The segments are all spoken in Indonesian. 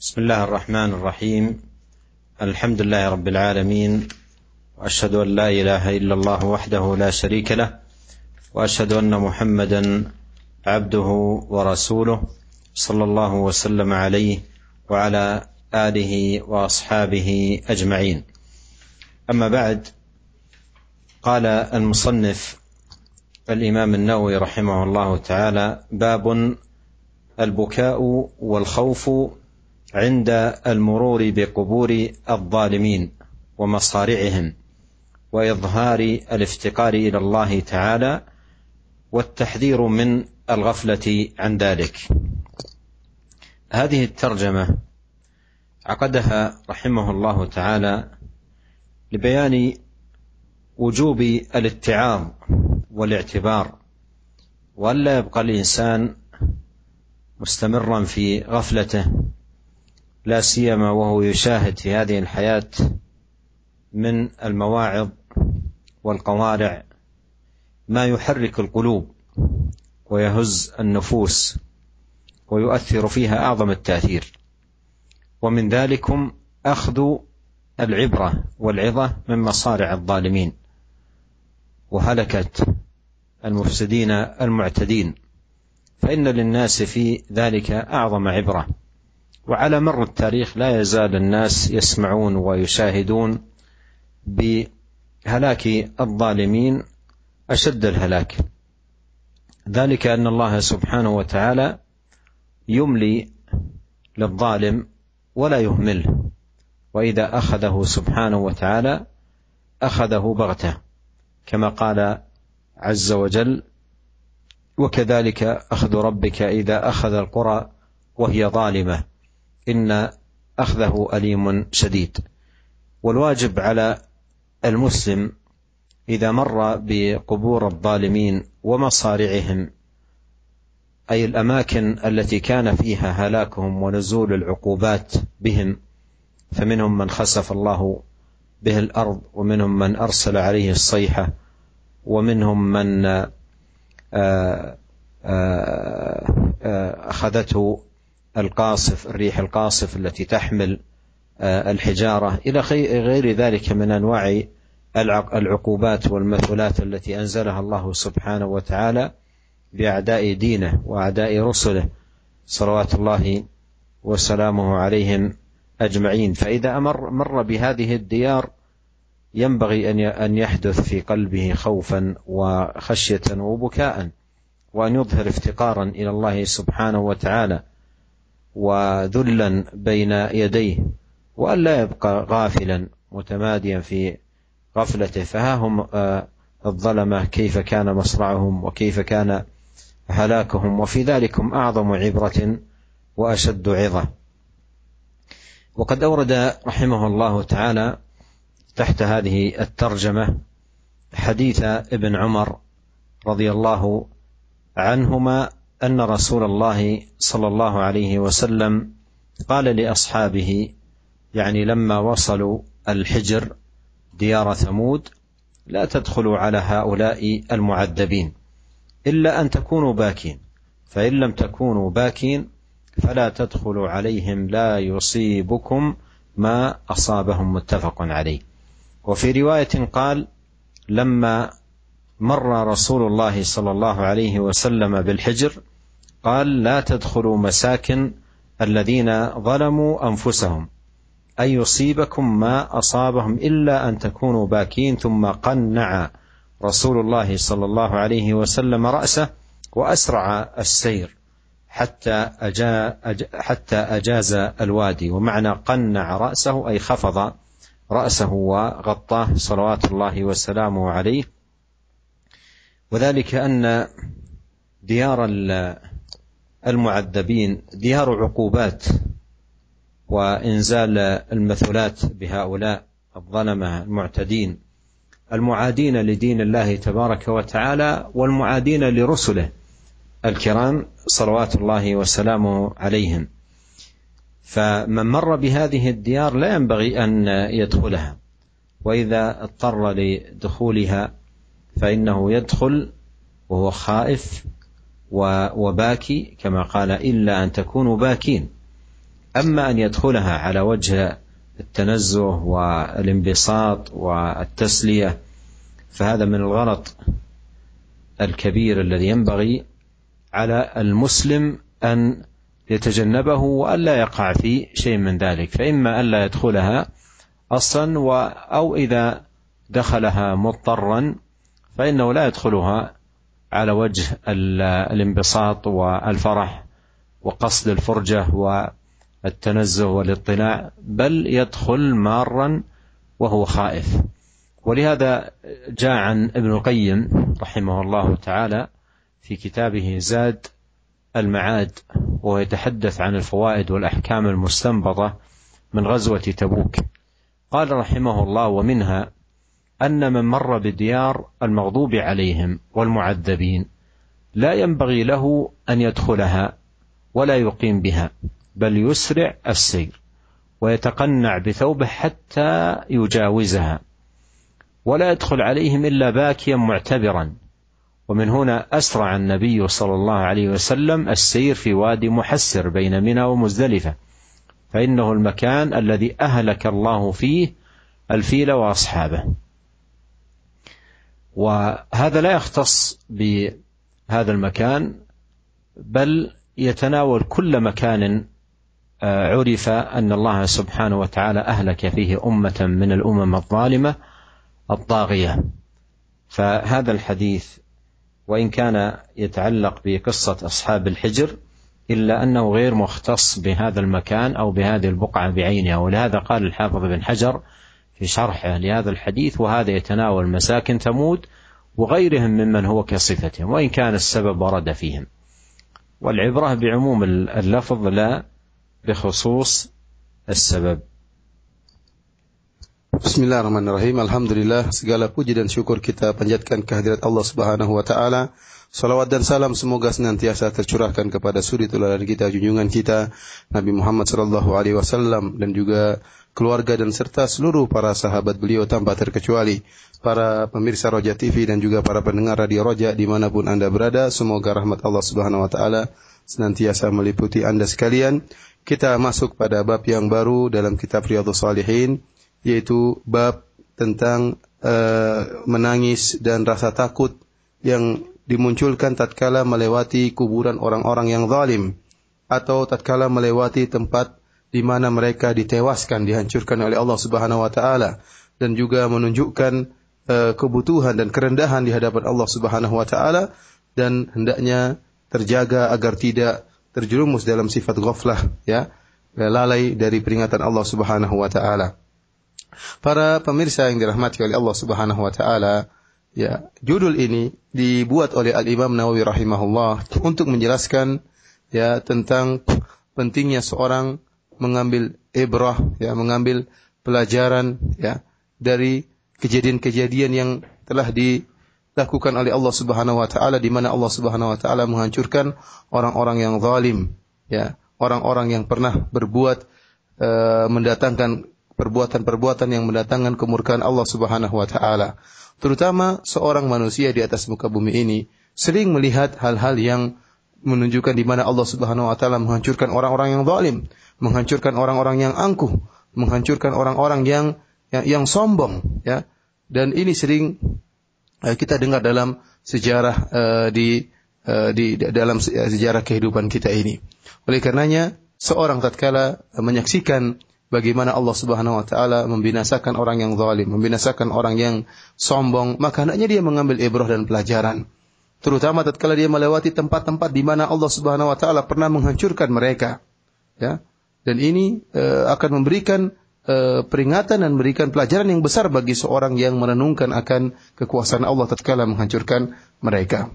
بسم الله الرحمن الرحيم. الحمد لله رب العالمين وأشهد أن لا إله إلا الله وحده لا شريك له وأشهد أن محمدا عبده ورسوله صلى الله وسلم عليه وعلى آله وأصحابه أجمعين. أما بعد قال المصنف الإمام النووي رحمه الله تعالى باب البكاء والخوف عند المرور بقبور الظالمين ومصارعهم وإظهار الافتقار إلى الله تعالى والتحذير من الغفلة عن ذلك. هذه الترجمة عقدها رحمه الله تعالى لبيان وجوب الاتعاظ والاعتبار والا يبقى الإنسان مستمرا في غفلته لا سيما وهو يشاهد في هذه الحياة من المواعظ والقوارع ما يحرك القلوب ويهز النفوس ويؤثر فيها أعظم التأثير. ومن ذلكم أخذ العبرة والعظة من مصارع الظالمين. وهلكه المفسدين المعتدين. فإن للناس في ذلك أعظم عبرة. وعلى مر التاريخ لا يزال الناس يسمعون ويشاهدون بهلاك الظالمين أشد الهلاك. ذلك أن الله سبحانه وتعالى يملي للظالم ولا يهمله وإذا أخذه سبحانه وتعالى أخذه بغتة كما قال عز وجل وكذلك أخذ ربك إذا أخذ القرى وهي ظالمة إن أخذه أليم شديد. والواجب على المسلم إذا مر بقبور الظالمين ومصارعهم أي الأماكن التي كان فيها هلاكهم ونزول العقوبات بهم فمنهم من خسف الله به الأرض ومنهم من أرسل عليه الصيحة ومنهم من أخذته القاصف الريح القاصف التي تحمل الحجارة إلى غير ذلك من أنواع العقوبات والمثلات التي أنزلها الله سبحانه وتعالى بأعداء دينه وأعداء رسله صلوات الله وسلامه عليهم أجمعين. فإذا أمر مر بهذه الديار ينبغي أن يحدث في قلبه خوفا وخشية وبكاء وأن يظهر افتقارا إلى الله سبحانه وتعالى. وذلا بين يديه والا يبقى غافلا متماديا في غفلته. فها هم الظلمة كيف كان مصرعهم وكيف كان هلاكهم. وفي ذلكم أعظم عبرة وأشد عظة. وقد أورد رحمه الله تعالى تحت هذه الترجمة حديث ابن عمر رضي الله عنهما أن رسول الله صلى الله عليه وسلم قال لأصحابه يعني لما وصلوا الحجر ديار ثمود لا تدخلوا على هؤلاء المعذبين إلا أن تكونوا باكين فإن لم تكونوا باكين فلا تدخلوا عليهم لا يصيبكم ما أصابهم متفق عليه. وفي رواية قال لما مر رسول الله صلى الله عليه وسلم بالحجر قال لا تدخلوا مساكن الذين ظلموا أنفسهم أن يصيبكم ما أصابهم إلا أن تكونوا باكين. ثم قنع رسول الله صلى الله عليه وسلم رأسه وأسرع السير حتى أجا أج حتى أجاز الوادي. ومعنى قنع رأسه أي خفض رأسه وغطاه صلوات الله وسلامه عليه. وذلك أن ديار المعذبين ديار عقوبات وإنزال المثلات بهؤلاء الظلمة المعتدين المعادين لدين الله تبارك وتعالى والمعادين لرسله الكرام صلوات الله وسلامه عليهم. فمن مر بهذه الديار لا ينبغي أن يدخلها وإذا اضطر لدخولها فإنه يدخل وهو خائف وباكي كما قال إلا أن تكونوا باكين. أما أن يدخلها على وجه التنزه والانبساط والتسلية فهذا من الغلط الكبير الذي ينبغي على المسلم أن يتجنبه وألا يقع في شيء من ذلك. فإما ألا يدخلها أصلا أو إذا دخلها مضطرا فإنه لا يدخلها على وجه الانبساط والفرح وقصد الفرجة والتنزه والاطلاع بل يدخل مارا وهو خائف. ولهذا جاء عن ابن القيم رحمه الله تعالى في كتابه زاد المعاد وهو يتحدث عن الفوائد والأحكام المستنبطة من غزوة تبوك. قال رحمه الله ومنها أن من مر بديار المغضوب عليهم والمعذبين لا ينبغي له أن يدخلها ولا يقيم بها بل يسرع السير ويتقنع بثوبه حتى يجاوزها ولا يدخل عليهم إلا باكيا معتبرا. ومن هنا أسرع النبي صلى الله عليه وسلم السير في وادي محسر بين منى ومزدلفة فإنه المكان الذي أهلك الله فيه الفيل وأصحابه. وهذا لا يختص بهذا المكان بل يتناول كل مكان آه، عرف أن الله سبحانه وتعالى أهلك فيه أمة من الأمم الظالمة الطاغية. فهذا الحديث وإن كان يتعلق بقصة أصحاب الحجر إلا أنه غير مختص بهذا المكان أو بهذه البقعة بعينها. ولهذا قال الحافظ بن حجر في شرحه لهذا الحديث وهذا يتناول مساكن ثمود وغيرهم ممن هو كصفتهم وان كان السبب ورد فيهم والعبره بعموم اللفظ لا بخصوص السبب Bismillahirrahmanirrahim. Alhamdulillah segala puji dan syukur kita panjatkan kehadirat Allah Subhanahu wa taala. Salawat dan salam semoga senantiasa tercurahkan kepada suri teladan kita junjungan kita Nabi Muhammad sallallahu alaihi wasallam dan juga keluarga dan serta seluruh para sahabat beliau tanpa terkecuali. Para pemirsa Roja TV dan juga para pendengar Radio Roja di mana pun anda berada semoga rahmat Allah Subhanahu Wa Taala senantiasa meliputi anda sekalian. Kita masuk pada bab yang baru dalam kitab Riyadhus Salihin yaitu bab tentang uh, menangis dan rasa takut yang dimunculkan tatkala melewati kuburan orang-orang yang zalim atau tatkala melewati tempat di mana mereka ditewaskan, dihancurkan oleh Allah Subhanahu wa taala dan juga menunjukkan uh, kebutuhan dan kerendahan di hadapan Allah Subhanahu wa taala dan hendaknya terjaga agar tidak terjerumus dalam sifat ghaflah ya lalai dari peringatan Allah Subhanahu wa taala. Para pemirsa yang dirahmati oleh Allah Subhanahu wa taala, ya, judul ini dibuat oleh Al-Imam Nawawi rahimahullah untuk menjelaskan ya tentang pentingnya seorang mengambil ibrah, ya, mengambil pelajaran ya dari kejadian-kejadian yang telah dilakukan oleh Allah Subhanahu wa taala di mana Allah Subhanahu wa taala menghancurkan orang-orang yang zalim, ya, orang-orang yang pernah berbuat uh, mendatangkan perbuatan-perbuatan yang mendatangkan kemurkaan Allah Subhanahu wa taala. Terutama seorang manusia di atas muka bumi ini sering melihat hal-hal yang menunjukkan di mana Allah Subhanahu wa taala menghancurkan orang-orang yang zalim, menghancurkan orang-orang yang angkuh, menghancurkan orang-orang yang yang, yang sombong, ya. Dan ini sering uh, kita dengar dalam sejarah uh, di uh, di dalam sejarah kehidupan kita ini. Oleh karenanya seorang tatkala menyaksikan bagaimana Allah Subhanahu wa taala membinasakan orang yang zalim, membinasakan orang yang sombong, maka hendaknya dia mengambil ibrah dan pelajaran. Terutama tatkala dia melewati tempat-tempat di mana Allah Subhanahu wa taala pernah menghancurkan mereka. Ya. Dan ini uh, akan memberikan uh, peringatan dan memberikan pelajaran yang besar bagi seorang yang merenungkan akan kekuasaan Allah tatkala menghancurkan mereka.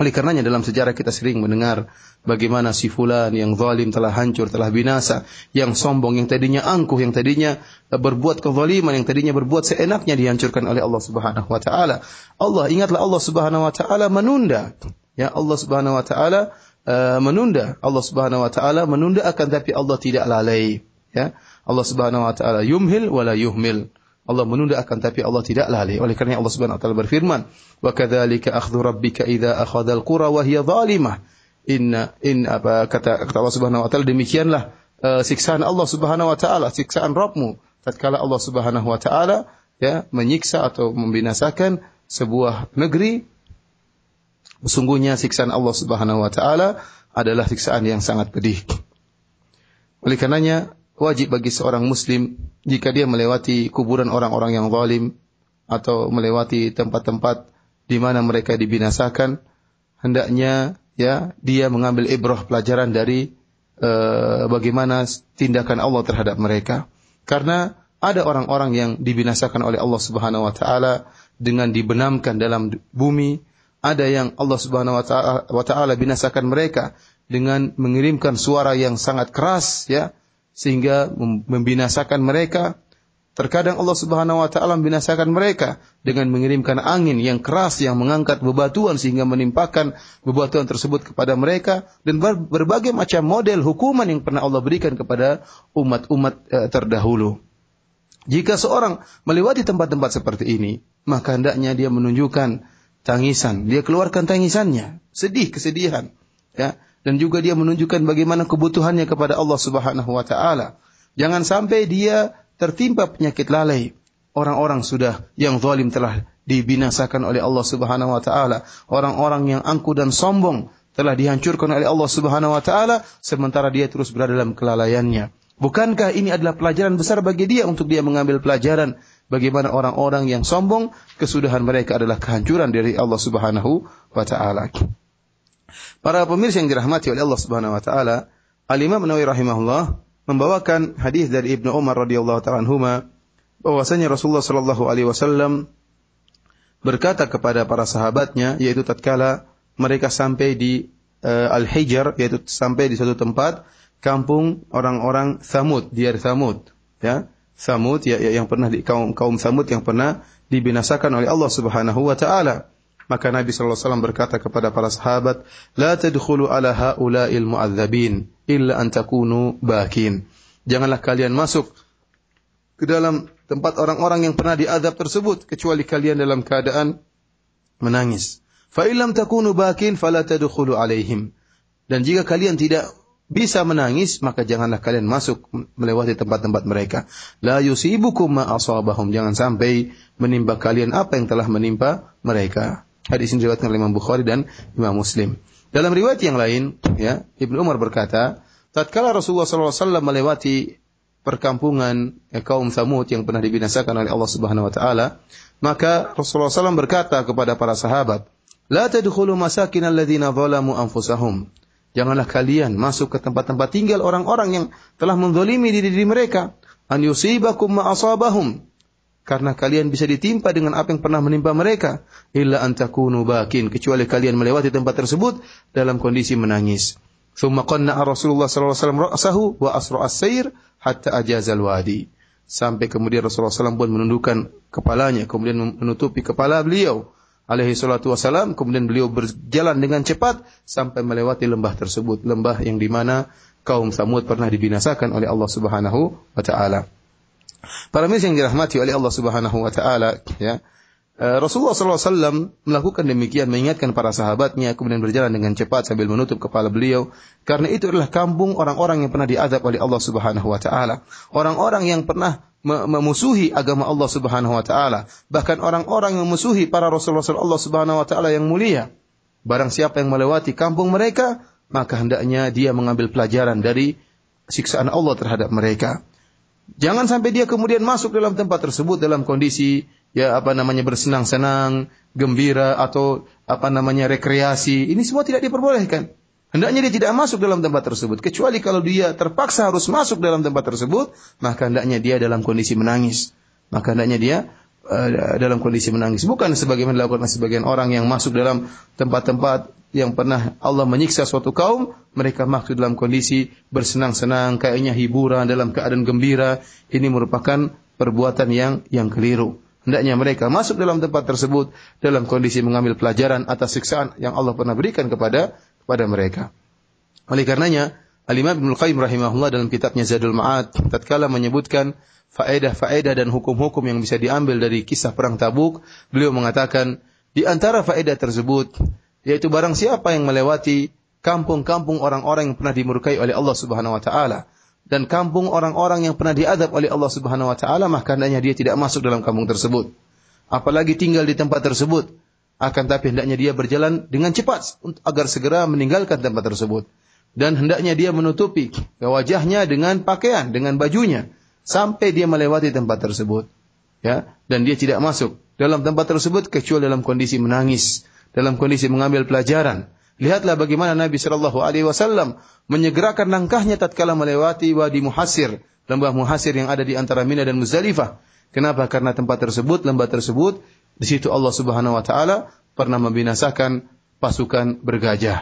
Oleh karenanya dalam sejarah kita sering mendengar bagaimana si fulan yang zalim telah hancur, telah binasa, yang sombong, yang tadinya angkuh, yang tadinya berbuat kezaliman, yang tadinya berbuat seenaknya dihancurkan oleh Allah Subhanahu wa taala. Allah ingatlah Allah Subhanahu wa taala menunda. Ya Allah Subhanahu wa taala uh, menunda. Allah Subhanahu wa taala menunda akan tapi Allah tidak lalai. Ya. Allah Subhanahu wa taala yumhil wala yuhmil. Allah menunda akan tapi Allah tidak lalai. Oleh karena Allah Subhanahu wa taala berfirman, "Wa kadzalika akhdhu rabbika idza akhadha al-qura wa hiya zalimah." Inna in apa kata kata Allah Subhanahu wa taala demikianlah uh, siksaan Allah Subhanahu wa taala, siksaan Rabbmu tatkala Allah Subhanahu wa taala ya menyiksa atau membinasakan sebuah negeri sesungguhnya siksaan Allah Subhanahu wa taala adalah siksaan yang sangat pedih. Oleh karenanya wajib bagi seorang muslim jika dia melewati kuburan orang-orang yang zalim atau melewati tempat-tempat di mana mereka dibinasakan hendaknya ya dia mengambil ibrah pelajaran dari uh, bagaimana tindakan Allah terhadap mereka karena ada orang-orang yang dibinasakan oleh Allah Subhanahu wa taala dengan dibenamkan dalam bumi ada yang Allah Subhanahu wa taala binasakan mereka dengan mengirimkan suara yang sangat keras ya sehingga membinasakan mereka. Terkadang Allah Subhanahu wa taala membinasakan mereka dengan mengirimkan angin yang keras yang mengangkat bebatuan sehingga menimpakan bebatuan tersebut kepada mereka dan berbagai macam model hukuman yang pernah Allah berikan kepada umat-umat eh, terdahulu. Jika seorang melewati tempat-tempat seperti ini, maka hendaknya dia menunjukkan tangisan, dia keluarkan tangisannya, sedih kesedihan, ya dan juga dia menunjukkan bagaimana kebutuhannya kepada Allah Subhanahu wa taala. Jangan sampai dia tertimpa penyakit lalai. Orang-orang sudah yang zalim telah dibinasakan oleh Allah Subhanahu wa taala. Orang-orang yang angkuh dan sombong telah dihancurkan oleh Allah Subhanahu wa taala sementara dia terus berada dalam kelalaiannya. Bukankah ini adalah pelajaran besar bagi dia untuk dia mengambil pelajaran bagaimana orang-orang yang sombong kesudahan mereka adalah kehancuran dari Allah Subhanahu wa taala. Para pemirsa yang dirahmati oleh Allah Subhanahu wa taala, Al-Imam Nawawi rahimahullah membawakan hadis dari Ibnu Umar radhiyallahu taala anhuma bahwasanya Rasulullah sallallahu alaihi wasallam berkata kepada para sahabatnya yaitu tatkala mereka sampai di uh, Al-Hijr yaitu sampai di suatu tempat kampung orang-orang Samud, di Samud, ya. Samud ya, ya, yang pernah di kaum kaum Samud yang pernah dibinasakan oleh Allah Subhanahu wa taala. Maka Nabi SAW berkata kepada para sahabat, La tadkhulu ala ha'ula'il mu'adzabin, illa an takunu bakin. Janganlah kalian masuk ke dalam tempat orang-orang yang pernah diadab tersebut, kecuali kalian dalam keadaan menangis. Fa illam takunu bakin, fala tadkhulu alaihim. Dan jika kalian tidak bisa menangis, maka janganlah kalian masuk melewati tempat-tempat mereka. La yusibukum ma asabahum. Jangan sampai menimpa kalian apa yang telah menimpa mereka. Hadis ini diriwayatkan oleh Imam Bukhari dan Imam Muslim. Dalam riwayat yang lain, ya, Ibnu Umar berkata, tatkala Rasulullah SAW melewati perkampungan ya, kaum Thamud yang pernah dibinasakan oleh Allah Subhanahu wa taala, maka Rasulullah SAW berkata kepada para sahabat, "La tadkhulu masakin alladziina zalamu anfusahum." Janganlah kalian masuk ke tempat-tempat tinggal orang-orang yang telah menzalimi diri, diri mereka. An yusibakum ma karena kalian bisa ditimpa dengan apa yang pernah menimpa mereka. Illa antakunu bakin. Kecuali kalian melewati tempat tersebut dalam kondisi menangis. Thumma qanna Rasulullah sallallahu alaihi wa asra as-sair hatta ajazal wadi sampai kemudian Rasulullah SAW pun menundukkan kepalanya kemudian menutupi kepala beliau alaihi salatu wasalam kemudian beliau berjalan dengan cepat sampai melewati lembah tersebut. Lembah yang di mana kaum Samud pernah dibinasakan oleh Allah Subhanahu wa taala. Para mirsa yang dirahmati oleh Allah Subhanahu wa taala, ya. Eh, Rasulullah SAW melakukan demikian mengingatkan para sahabatnya kemudian berjalan dengan cepat sambil menutup kepala beliau. Karena itu adalah kampung orang-orang yang pernah diadab oleh Allah Subhanahu wa taala. Orang-orang yang pernah memusuhi agama Allah Subhanahu wa taala. Bahkan orang-orang yang memusuhi para Rasulullah Allah Subhanahu wa taala yang mulia. Barang siapa yang melewati kampung mereka maka hendaknya dia mengambil pelajaran dari siksaan Allah terhadap mereka. Jangan sampai dia kemudian masuk dalam tempat tersebut dalam kondisi ya apa namanya bersenang-senang, gembira atau apa namanya rekreasi. Ini semua tidak diperbolehkan. Hendaknya dia tidak masuk dalam tempat tersebut kecuali kalau dia terpaksa harus masuk dalam tempat tersebut, maka hendaknya dia dalam kondisi menangis. Maka hendaknya dia uh, dalam kondisi menangis. Bukan sebagaimana dilakukan sebagian orang yang masuk dalam tempat-tempat yang pernah Allah menyiksa suatu kaum, mereka masuk dalam kondisi bersenang-senang, kayaknya hiburan dalam keadaan gembira. Ini merupakan perbuatan yang yang keliru. Hendaknya mereka masuk dalam tempat tersebut dalam kondisi mengambil pelajaran atas siksaan yang Allah pernah berikan kepada kepada mereka. Oleh karenanya, Al-Imam Ibnu Qayyim rahimahullah dalam kitabnya Zadul Ma'ad tatkala menyebutkan faedah-faedah dan hukum-hukum yang bisa diambil dari kisah perang Tabuk, beliau mengatakan di antara faedah tersebut yaitu barang siapa yang melewati kampung-kampung orang-orang yang pernah dimurkai oleh Allah Subhanahu wa taala, dan kampung orang-orang yang pernah diadab oleh Allah Subhanahu wa taala, maka hendaknya dia tidak masuk dalam kampung tersebut. Apalagi tinggal di tempat tersebut. Akan tapi hendaknya dia berjalan dengan cepat agar segera meninggalkan tempat tersebut. Dan hendaknya dia menutupi wajahnya dengan pakaian, dengan bajunya sampai dia melewati tempat tersebut. Ya, dan dia tidak masuk dalam tempat tersebut kecuali dalam kondisi menangis, dalam kondisi mengambil pelajaran. Lihatlah bagaimana Nabi Shallallahu Alaihi Wasallam menyegerakan langkahnya tatkala melewati wadi Muhasir, lembah Muhasir yang ada di antara Mina dan Muzdalifah. Kenapa? Karena tempat tersebut, lembah tersebut, di situ Allah Subhanahu Wa Taala pernah membinasakan pasukan bergajah.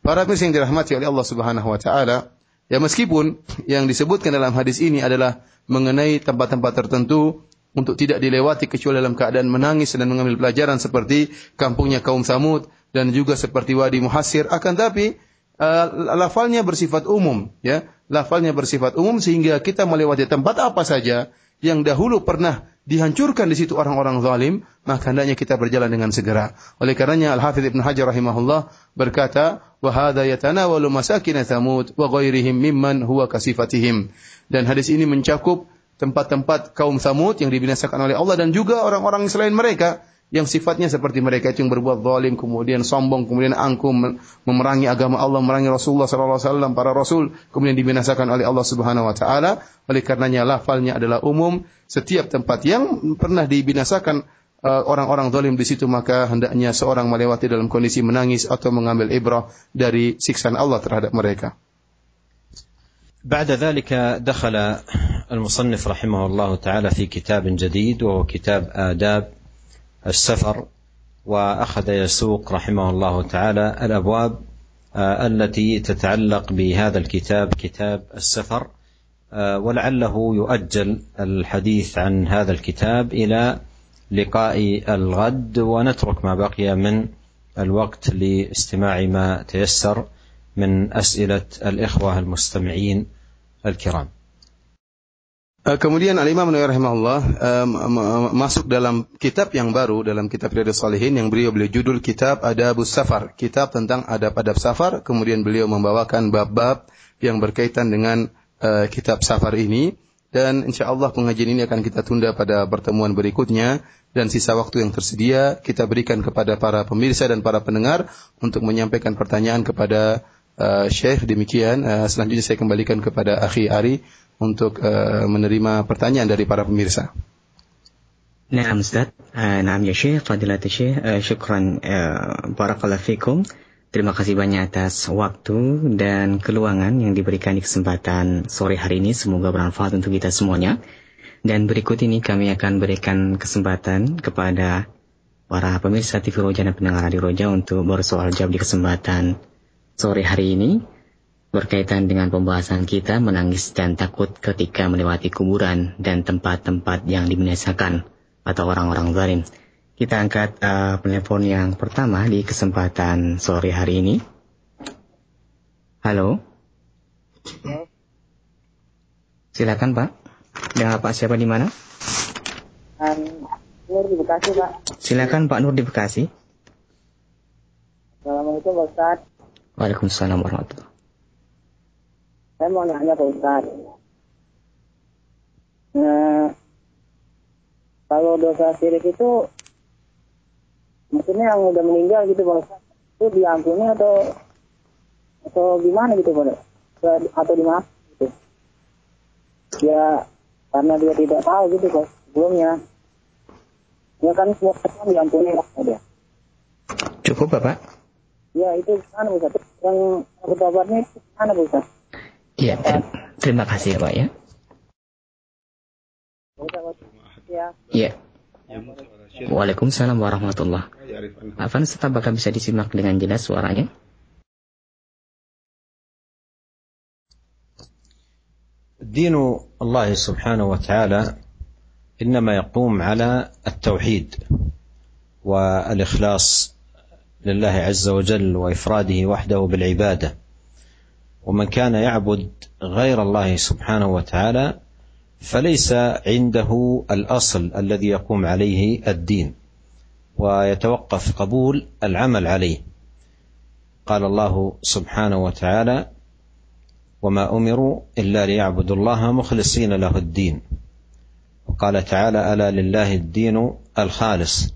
Para pemirsa yang dirahmati oleh Allah Subhanahu Wa Taala, ya meskipun yang disebutkan dalam hadis ini adalah mengenai tempat-tempat tertentu untuk tidak dilewati kecuali dalam keadaan menangis dan mengambil pelajaran seperti kampungnya kaum Samud dan juga seperti Wadi Muhasir akan tapi uh, lafalnya bersifat umum ya. Lafalnya bersifat umum sehingga kita melewati tempat apa saja yang dahulu pernah dihancurkan di situ orang-orang zalim maka hendaknya kita berjalan dengan segera. Oleh karenanya Al-Hafidz Ibnu Hajar rahimahullah berkata wa hadza yatanawalu masakin Thamud wa ghairihim mimman huwa kasifatihim. Dan hadis ini mencakup tempat-tempat kaum Samud yang dibinasakan oleh Allah dan juga orang-orang selain mereka yang sifatnya seperti mereka yang berbuat zalim kemudian sombong kemudian angkuh memerangi agama Allah memerangi Rasulullah sallallahu alaihi wasallam para rasul kemudian dibinasakan oleh Allah Subhanahu wa taala oleh karenanya lafalnya adalah umum setiap tempat yang pernah dibinasakan uh, orang-orang zalim di situ maka hendaknya seorang melewati dalam kondisi menangis atau mengambil ibrah dari siksaan Allah terhadap mereka بعد ذلك دخل المصنف رحمه الله تعالى في كتاب جديد وهو كتاب آداب السفر وأخذ يسوق رحمه الله تعالى الأبواب آه، التي تتعلق بهذا الكتاب كتاب السفر آه، ولعله يؤجل الحديث عن هذا الكتاب إلى لقاء الغد ونترك ما بقي من الوقت لاستماع ما تيسر من أسئلة الإخوة المستمعين الكرام. Kemudian Al-Imam Nawawi rahimahullah masuk dalam kitab yang baru dalam kitab Riyadhus Shalihin yang beliau beliau judul kitab Adabus Safar, kitab tentang adab-adab safar, kemudian beliau membawakan bab-bab yang berkaitan dengan uh, kitab safar ini. Dan insya Allah pengajian ini akan kita tunda pada pertemuan berikutnya. Dan sisa waktu yang tersedia kita berikan kepada para pemirsa dan para pendengar untuk menyampaikan pertanyaan kepada uh, Syekh. Demikian uh, selanjutnya saya kembalikan kepada Akhi Ari untuk uh, menerima pertanyaan dari para pemirsa. نعم أستاذ نعم يا شيخ فضيلة الشيخ شكرا بارك الله فيكم Terima kasih banyak atas waktu dan keluangan yang diberikan di kesempatan sore hari ini. Semoga bermanfaat untuk kita semuanya. Dan berikut ini kami akan berikan kesempatan kepada para pemirsa TV Roja dan pendengar di Roja untuk bersoal jawab di kesempatan sore hari ini berkaitan dengan pembahasan kita menangis dan takut ketika melewati kuburan dan tempat-tempat yang dibinasakan atau orang-orang zalim. Kita angkat uh, penelpon yang pertama di kesempatan sore hari ini. Halo. Silakan Pak. Dengan Pak siapa di mana? Nur di Bekasi Pak. Silakan Pak Nur di Bekasi. Assalamualaikum Pak Ustaz. Waalaikumsalam warahmatullahi Saya mau nanya Pak Ustaz. Nah, kalau dosa syirik itu maksudnya yang udah meninggal gitu Pak Ustaz, itu diampuni atau atau gimana gitu Pak? Atau di mana gitu? Ya karena dia tidak tahu gitu Pak sebelumnya. Ya kan semua diampuni lah dia. Cukup Bapak? Ya itu gimana Ustaz? yang bertobatnya mana Bu Ustaz? Iya, ter terima kasih ya Pak ya. Ya. Iya. Waalaikumsalam warahmatullah. Afan Ustaz apakah bisa disimak dengan jelas suaranya? دين الله سبحانه وتعالى انما يقوم على التوحيد والاخلاص لله عز وجل وافراده وحده بالعباده ومن كان يعبد غير الله سبحانه وتعالى فليس عنده الأصل الذي يقوم عليه الدين ويتوقف قبول العمل عليه. قال الله سبحانه وتعالى وما أمروا إلا ليعبدوا الله مخلصين له الدين وقال تعالى ألا لله الدين الخالص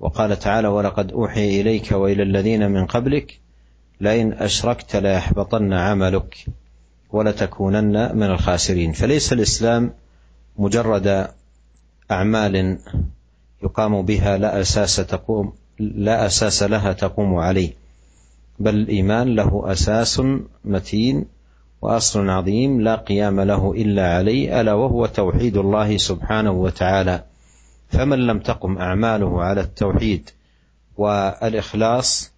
وقال تعالى ولقد أوحي إليك وإلى الذين من قبلك لئن أشركت ليحبطن عملك ولتكونن من الخاسرين. فليس الإسلام مجرد أعمال يقام بها لا أساس تقوم لا أساس لها تقوم عليه بل الإيمان له أساس متين وأصل عظيم لا قيام له إلا عليه ألا وهو توحيد الله سبحانه وتعالى. فمن لم تقم أعماله على التوحيد والإخلاص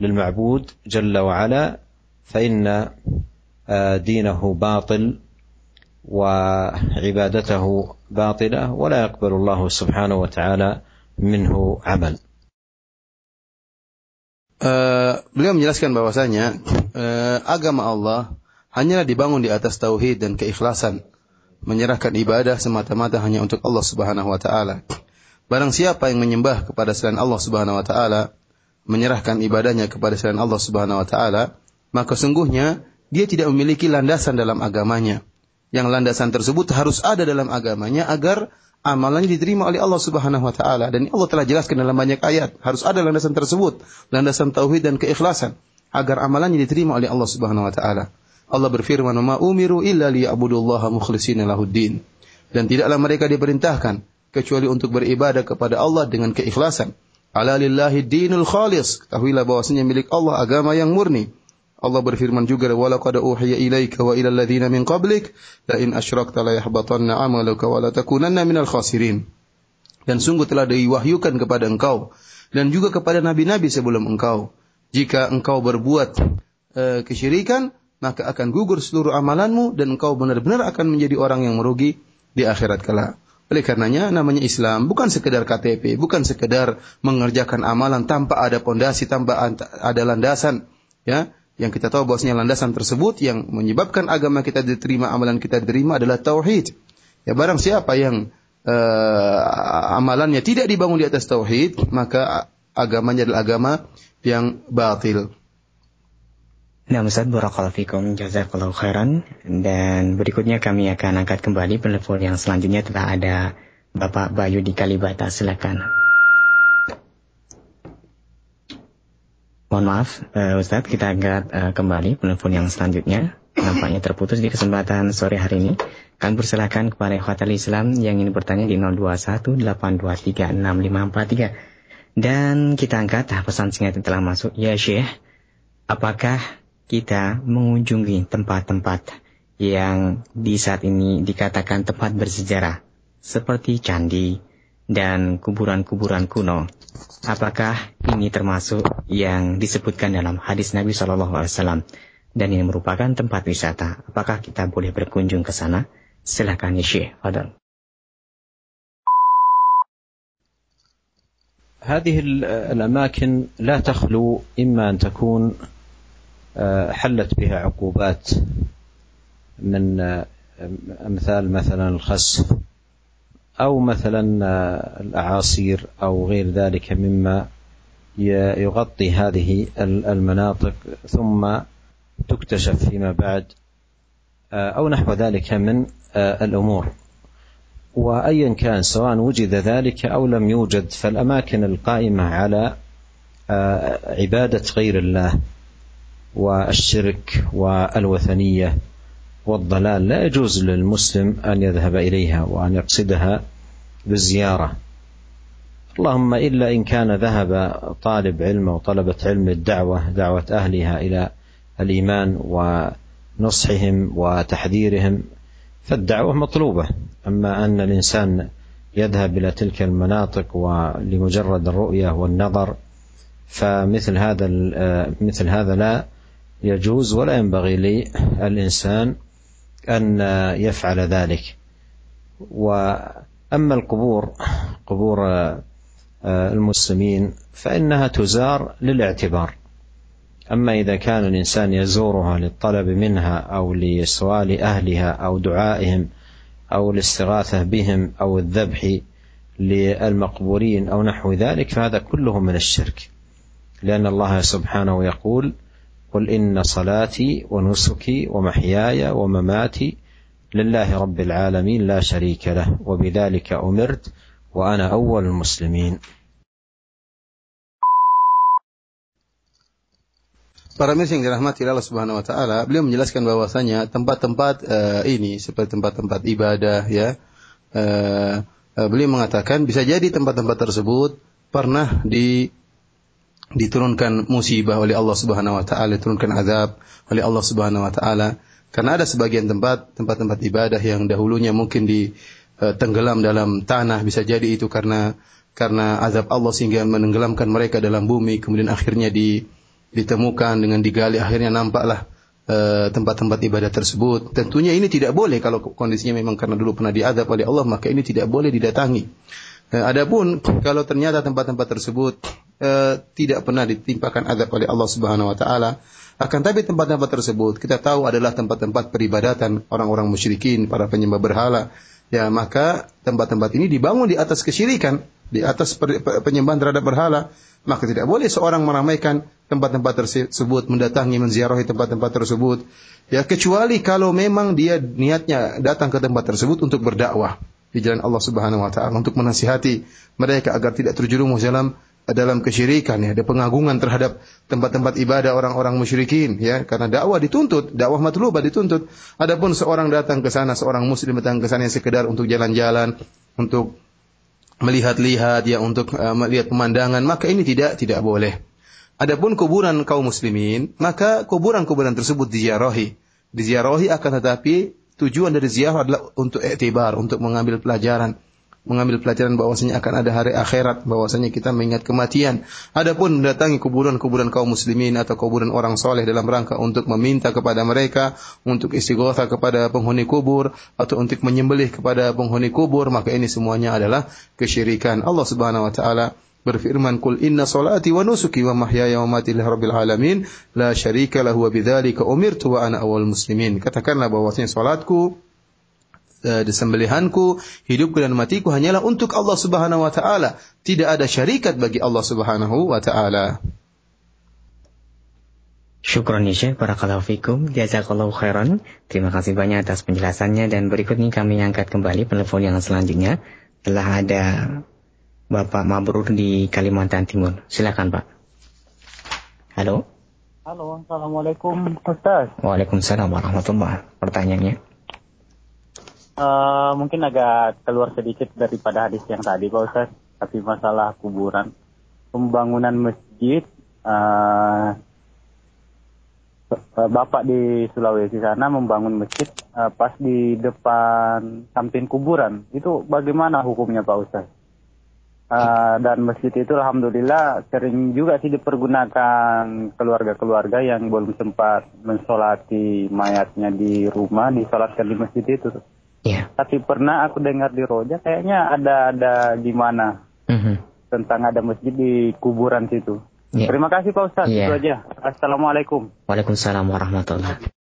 للمعبود جل وعلا فان دينه باطل وعبادته باطله ولا يقبل الله سبحانه وتعالى منه عمل Uh, beliau menjelaskan bahwasanya uh, agama Allah hanyalah dibangun di atas tauhid dan keikhlasan, menyerahkan ibadah semata-mata hanya untuk Allah Subhanahu wa taala. Barang siapa yang menyembah kepada selain Allah Subhanahu wa taala, menyerahkan ibadahnya kepada selain Allah Subhanahu wa taala, maka sungguhnya dia tidak memiliki landasan dalam agamanya. Yang landasan tersebut harus ada dalam agamanya agar amalannya diterima oleh Allah Subhanahu wa taala. Dan Allah telah jelaskan dalam banyak ayat. Harus ada landasan tersebut landasan tauhid dan keikhlasan agar amalannya diterima oleh Allah Subhanahu wa taala. Allah berfirman ma umiru illa liya'budullaha mukhlishina lahuddin dan tidaklah mereka diperintahkan kecuali untuk beribadah kepada Allah dengan keikhlasan ala lillahi dinul khalis ketahuilah bahwasanya milik Allah agama yang murni Allah berfirman juga walaqad uhiya ilaika wa ilal ladzina min qablik la in asyrakta la yahbatanna 'amaluka wa la takunanna minal khasirin. Dan sungguh telah diwahyukan kepada engkau dan juga kepada nabi-nabi sebelum engkau. Jika engkau berbuat e, kesyirikan, maka akan gugur seluruh amalanmu dan engkau benar-benar akan menjadi orang yang merugi di akhirat kelak. Oleh karenanya namanya Islam bukan sekedar KTP, bukan sekedar mengerjakan amalan tanpa ada pondasi, tanpa ada landasan, ya yang kita tahu bahwasanya landasan tersebut yang menyebabkan agama kita diterima, amalan kita diterima adalah tauhid. Ya barang siapa yang uh, amalannya tidak dibangun di atas tauhid, maka agamanya adalah agama yang batil. Nah Ustaz Barakallahu Fikum Jazakallahu Khairan Dan berikutnya kami akan angkat kembali penelpon yang selanjutnya telah ada Bapak Bayu di Kalibata silakan. Mohon maaf, uh, Ustadz, kita angkat uh, kembali penelpon yang selanjutnya. Nampaknya terputus di kesempatan sore hari ini. Kami persilahkan kepada Ikhwatal Islam yang ingin bertanya di 0218236543. Dan kita angkat pesan singkat yang telah masuk. Ya Syekh, apakah kita mengunjungi tempat-tempat yang di saat ini dikatakan tempat bersejarah seperti candi dan kuburan-kuburan kuno Apakah ini termasuk yang disebutkan dalam hadis Nabi Shallallahu Alaihi Wasallam dan ini merupakan tempat wisata? Apakah kita boleh berkunjung ke sana? Silakan ya Syekh. Fadal. هذه الأماكن لا تخلو إما أن تكون حلت بها عقوبات من أمثال مثلا الخسف أو مثلا الأعاصير أو غير ذلك مما يغطي هذه المناطق ثم تكتشف فيما بعد أو نحو ذلك من الأمور. وأيا كان سواء وجد ذلك أو لم يوجد فالأماكن القائمة على عبادة غير الله. والشرك والوثنية والضلال لا يجوز للمسلم أن يذهب إليها وأن يقصدها بالزيارة. اللهم إلا إن كان ذهب طالب علم أو طلبة علم للدعوه دعوة أهلها إلى الإيمان ونصحهم وتحذيرهم فالدعوة مطلوبة. أما أن الإنسان يذهب إلى تلك المناطق ولمجرد الرؤية والنظر فمثل هذا مثل هذا لا يجوز ولا ينبغي للإنسان أن يفعل ذلك. وأما القبور قبور المسلمين فإنها تزار للاعتبار. أما إذا كان الإنسان يزورها للطلب منها أو لسؤال أهلها أو دعائهم أو الاستغاثة بهم أو الذبح للمقبورين أو نحو ذلك فهذا كله من الشرك. لأن الله سبحانه يقول قل إن صلاتي ونسكي ومحياي ومماتي لله رب العالمين لا شريك له وبذلك أمرت وأنا أول المسلمين Para mirsa yang dirahmati Allah Subhanahu wa taala, beliau menjelaskan bahwasanya tempat-tempat uh, ini seperti tempat-tempat ibadah ya. Uh, uh, beliau mengatakan bisa jadi tempat-tempat tersebut pernah di diturunkan musibah oleh Allah Subhanahu wa taala, diturunkan azab oleh Allah Subhanahu wa taala. Karena ada sebagian tempat, tempat-tempat ibadah yang dahulunya mungkin di uh, tenggelam dalam tanah, bisa jadi itu karena karena azab Allah sehingga menenggelamkan mereka dalam bumi, kemudian akhirnya di ditemukan dengan digali akhirnya nampaklah eh, tempat-tempat ibadah tersebut. Tentunya ini tidak boleh kalau kondisinya memang karena dulu pernah diadab oleh Allah maka ini tidak boleh didatangi. Eh, adapun kalau ternyata tempat-tempat tersebut uh, tidak pernah ditimpakan adab oleh Allah Subhanahu wa taala, akan tapi tempat-tempat tersebut kita tahu adalah tempat-tempat peribadatan orang-orang musyrikin, para penyembah berhala. Ya, maka tempat-tempat ini dibangun di atas kesyirikan, di atas penyembahan terhadap berhala maka tidak boleh seorang meramaikan tempat-tempat tersebut, mendatangi, menziarahi tempat-tempat tersebut. Ya kecuali kalau memang dia niatnya datang ke tempat tersebut untuk berdakwah di jalan Allah Subhanahu wa taala untuk menasihati mereka agar tidak terjerumus dalam dalam kesyirikan ya, ada pengagungan terhadap tempat-tempat ibadah orang-orang musyrikin ya, karena dakwah dituntut, dakwah matlubah dituntut. Adapun seorang datang ke sana, seorang muslim datang ke sana sekedar untuk jalan-jalan, untuk melihat-lihat ya untuk uh, melihat pemandangan maka ini tidak tidak boleh. Adapun kuburan kaum muslimin maka kuburan-kuburan tersebut diziarahi. Diziarahi akan tetapi tujuan dari ziarah adalah untuk iktibar, untuk mengambil pelajaran mengambil pelajaran bahwasanya akan ada hari akhirat, bahwasanya kita mengingat kematian. Adapun mendatangi kuburan-kuburan kaum muslimin atau kuburan orang soleh dalam rangka untuk meminta kepada mereka, untuk istighosa kepada penghuni kubur atau untuk menyembelih kepada penghuni kubur, maka ini semuanya adalah kesyirikan. Allah Subhanahu wa taala berfirman kul inna salati wa nusuki wa mahyaya wa mati rabbil alamin la syarika lahu wa bidzalika umirtu wa ana awal muslimin katakanlah bahwasanya salatku disembelihanku, hidupku dan matiku hanyalah untuk Allah Subhanahu wa taala. Tidak ada syarikat bagi Allah Subhanahu wa taala. Syukron ya Syekh, barakallahu fikum, jazakallahu khairan. Terima kasih banyak atas penjelasannya dan berikut ini kami angkat kembali telepon yang selanjutnya. Telah ada Bapak Mabrur di Kalimantan Timur. Silakan Pak. Halo. Halo, Assalamualaikum Ustaz. Waalaikumsalam warahmatullahi Pertanyaannya? Uh, mungkin agak keluar sedikit daripada hadis yang tadi Pak Ustaz, tapi masalah kuburan. Pembangunan masjid, uh, Bapak di Sulawesi sana membangun masjid uh, pas di depan samping kuburan. Itu bagaimana hukumnya Pak Ustaz? Uh, dan masjid itu alhamdulillah sering juga sih dipergunakan keluarga-keluarga yang belum sempat mensolati mayatnya di rumah, disolatkan di masjid itu. Yeah. Tapi pernah aku dengar di Roja kayaknya ada ada gimana mm-hmm. tentang ada masjid di kuburan situ. Yeah. Terima kasih Pak Ustaz. Yeah. Itu aja. Assalamualaikum. Waalaikumsalam warahmatullahi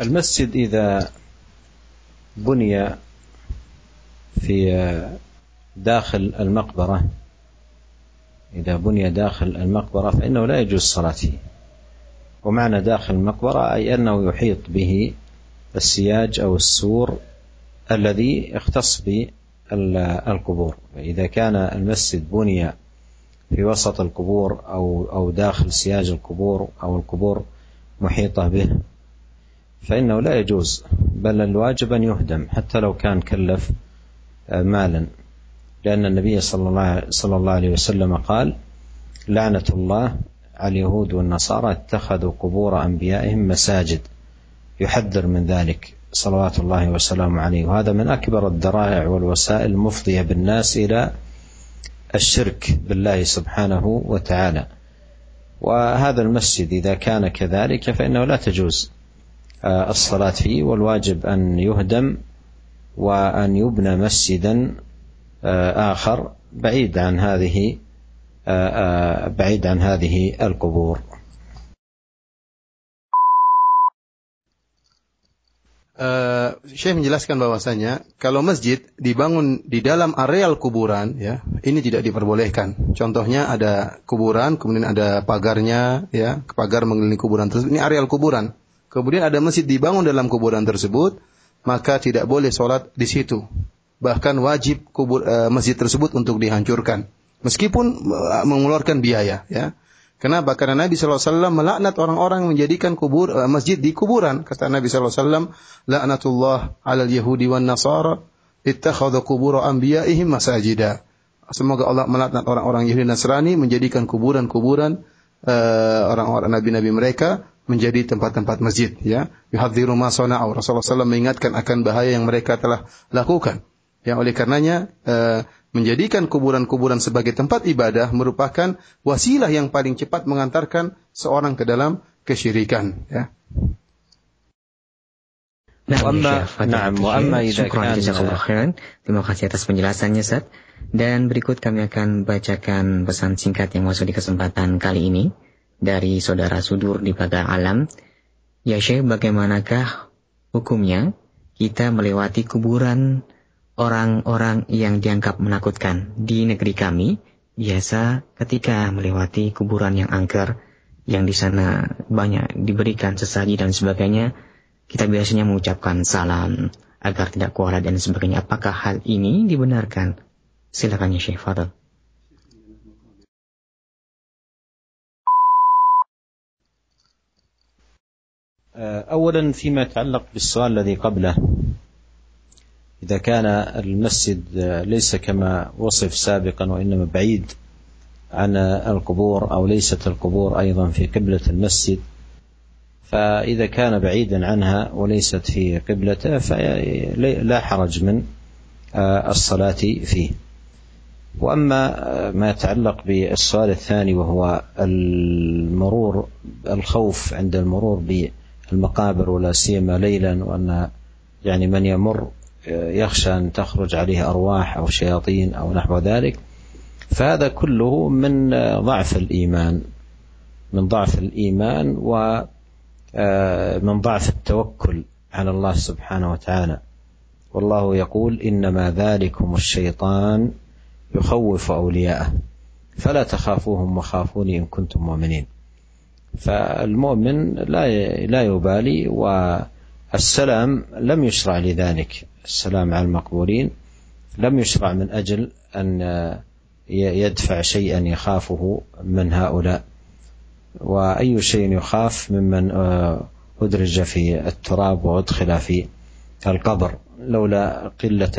المسجد إذا بني في داخل المقبرة إذا بني داخل المقبرة فإنه لا يجوز الصلاة فيه ومعنى داخل المقبرة أي أنه يحيط به السياج أو السور الذي يختص بالقبور. فإذا كان المسجد بني في وسط القبور أو أو داخل سياج القبور أو القبور محيطة به فإنه لا يجوز بل الواجب أن يهدم حتى لو كان كلف مالا. لأن النبي صلى الله صلى الله عليه وسلم قال لعنة الله اليهود والنصارى اتخذوا قبور أنبيائهم مساجد يحذر من ذلك صلوات الله وسلامه عليه. وهذا من أكبر الذرائع والوسائل المفضية بالناس إلى الشرك بالله سبحانه وتعالى. وهذا المسجد إذا كان كذلك فإنه لا تجوز آه، الصلاة فيه والواجب أن يهدم وأن يبنى مسجدا آه، آخر بعيد عن هذه بعيد عن هذه القبور Uh, Syekh menjelaskan bahwasanya kalau masjid dibangun di dalam areal kuburan ya ini tidak diperbolehkan. Contohnya ada kuburan kemudian ada pagarnya ya pagar mengelilingi kuburan tersebut ini areal kuburan. Kemudian ada masjid dibangun dalam kuburan tersebut maka tidak boleh sholat di situ. Bahkan wajib kubur uh, masjid tersebut untuk dihancurkan meskipun uh, mengeluarkan biaya ya. Kenapa? Karena Nabi SAW melaknat orang-orang yang menjadikan kubur uh, masjid di kuburan. Kata Nabi SAW, laknatullah alal Yahudi wan Nasara ittakhadha kubur anbiya'ihim masajida. Semoga Allah melaknat orang-orang Yahudi Nasrani menjadikan kuburan-kuburan uh, orang-orang nabi-nabi mereka menjadi tempat-tempat masjid ya. Yuhadziru ma sana'u. Rasulullah SAW mengingatkan akan bahaya yang mereka telah lakukan. Ya oleh karenanya uh, menjadikan kuburan-kuburan sebagai tempat ibadah merupakan wasilah yang paling cepat mengantarkan seorang ke dalam kesyirikan ya. Nah, Terima kasih atas penjelasannya, Ustaz. Dan berikut kami akan bacakan pesan singkat yang masuk di kesempatan kali ini dari saudara Sudur di Pagar Alam. Ya Syekh, bagaimanakah hukumnya kita melewati kuburan orang-orang yang dianggap menakutkan di negeri kami biasa ketika melewati kuburan yang angker yang di sana banyak diberikan sesaji dan sebagainya kita biasanya mengucapkan salam agar tidak kualat dan sebagainya apakah hal ini dibenarkan silakan ya Syekh Fadl أولا فيما يتعلق بالسؤال الذي قبله إذا كان المسجد ليس كما وصف سابقا وإنما بعيد عن القبور أو ليست القبور أيضا في قبلة المسجد فإذا كان بعيدا عنها وليست في قبلته فلا حرج من الصلاة فيه. وأما ما يتعلق بالسؤال الثاني وهو المرور الخوف عند المرور بالمقابر ولا سيما ليلا وأن يعني من يمر يخشى أن تخرج عليه أرواح أو شياطين أو نحو ذلك فهذا كله من ضعف الإيمان من ضعف الإيمان ومن آه، ضعف التوكل على الله سبحانه وتعالى. والله يقول إنما ذلكم الشيطان يخوف أولياءه فلا تخافوهم وخافوني إن كنتم مؤمنين. فالمؤمن لا لا يبالي والسلام لم يشرع لذلك السلام على المقبورين لم يشرع من أجل أن يدفع شيئا يخافه من هؤلاء. وأي شيء يخاف ممن أدرج في التراب وأدخل في القبر. لولا قلة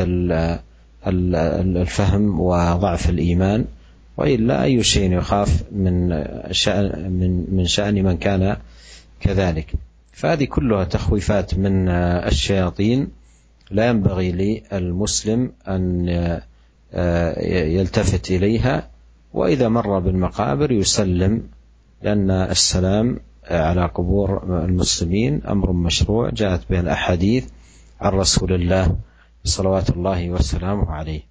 الفهم وضعف الإيمان. وإلا أي شيء يخاف من شأن من من شأن من كان كذلك. فهذه كلها تخويفات من الشياطين. لا ينبغي للمسلم أن يلتفت إليها. وإذا مر بالمقابر يسلم لأن السلام على قبور المسلمين أمر مشروع. جاءت به الأحاديث عن رسول الله صلوات الله وسلامه عليه.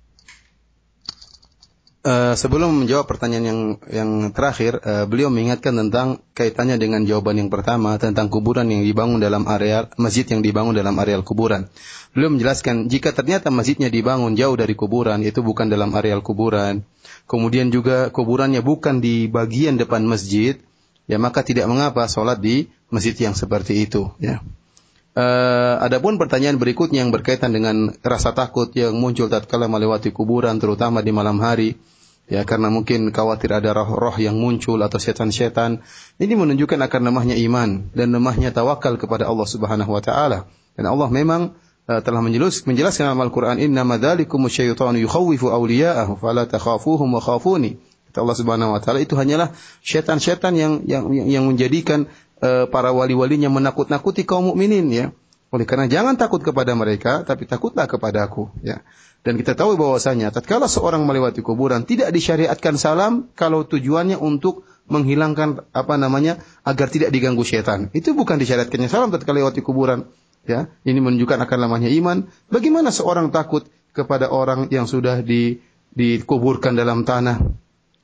Uh, sebelum menjawab pertanyaan yang yang terakhir, uh, beliau mengingatkan tentang kaitannya dengan jawaban yang pertama tentang kuburan yang dibangun dalam areal masjid yang dibangun dalam areal kuburan. Beliau menjelaskan jika ternyata masjidnya dibangun jauh dari kuburan, itu bukan dalam areal kuburan. Kemudian juga kuburannya bukan di bagian depan masjid, ya maka tidak mengapa sholat di masjid yang seperti itu. Ya. Uh, adapun pertanyaan berikutnya yang berkaitan dengan rasa takut yang muncul tatkala melewati kuburan, terutama di malam hari ya karena mungkin khawatir ada roh-roh yang muncul atau setan-setan ini menunjukkan akan lemahnya iman dan lemahnya tawakal kepada Allah Subhanahu wa taala. Dan Allah memang uh, telah menjelaskan dalam Al-Qur'an inna madzalikum syaitanu yukhawwifu awliya'ahu fala takhafuhum wa khafuni. Kata Allah Subhanahu wa taala itu hanyalah setan-setan yang yang yang menjadikan uh, para wali-walinya menakut-nakuti kaum mukminin ya. Oleh karena jangan takut kepada mereka tapi takutlah kepada aku ya dan kita tahu bahwasanya tatkala seorang melewati kuburan tidak disyariatkan salam kalau tujuannya untuk menghilangkan apa namanya agar tidak diganggu setan. Itu bukan disyariatkannya salam tatkala lewati kuburan. Ya, ini menunjukkan akan lamanya iman. Bagaimana seorang takut kepada orang yang sudah di, dikuburkan dalam tanah?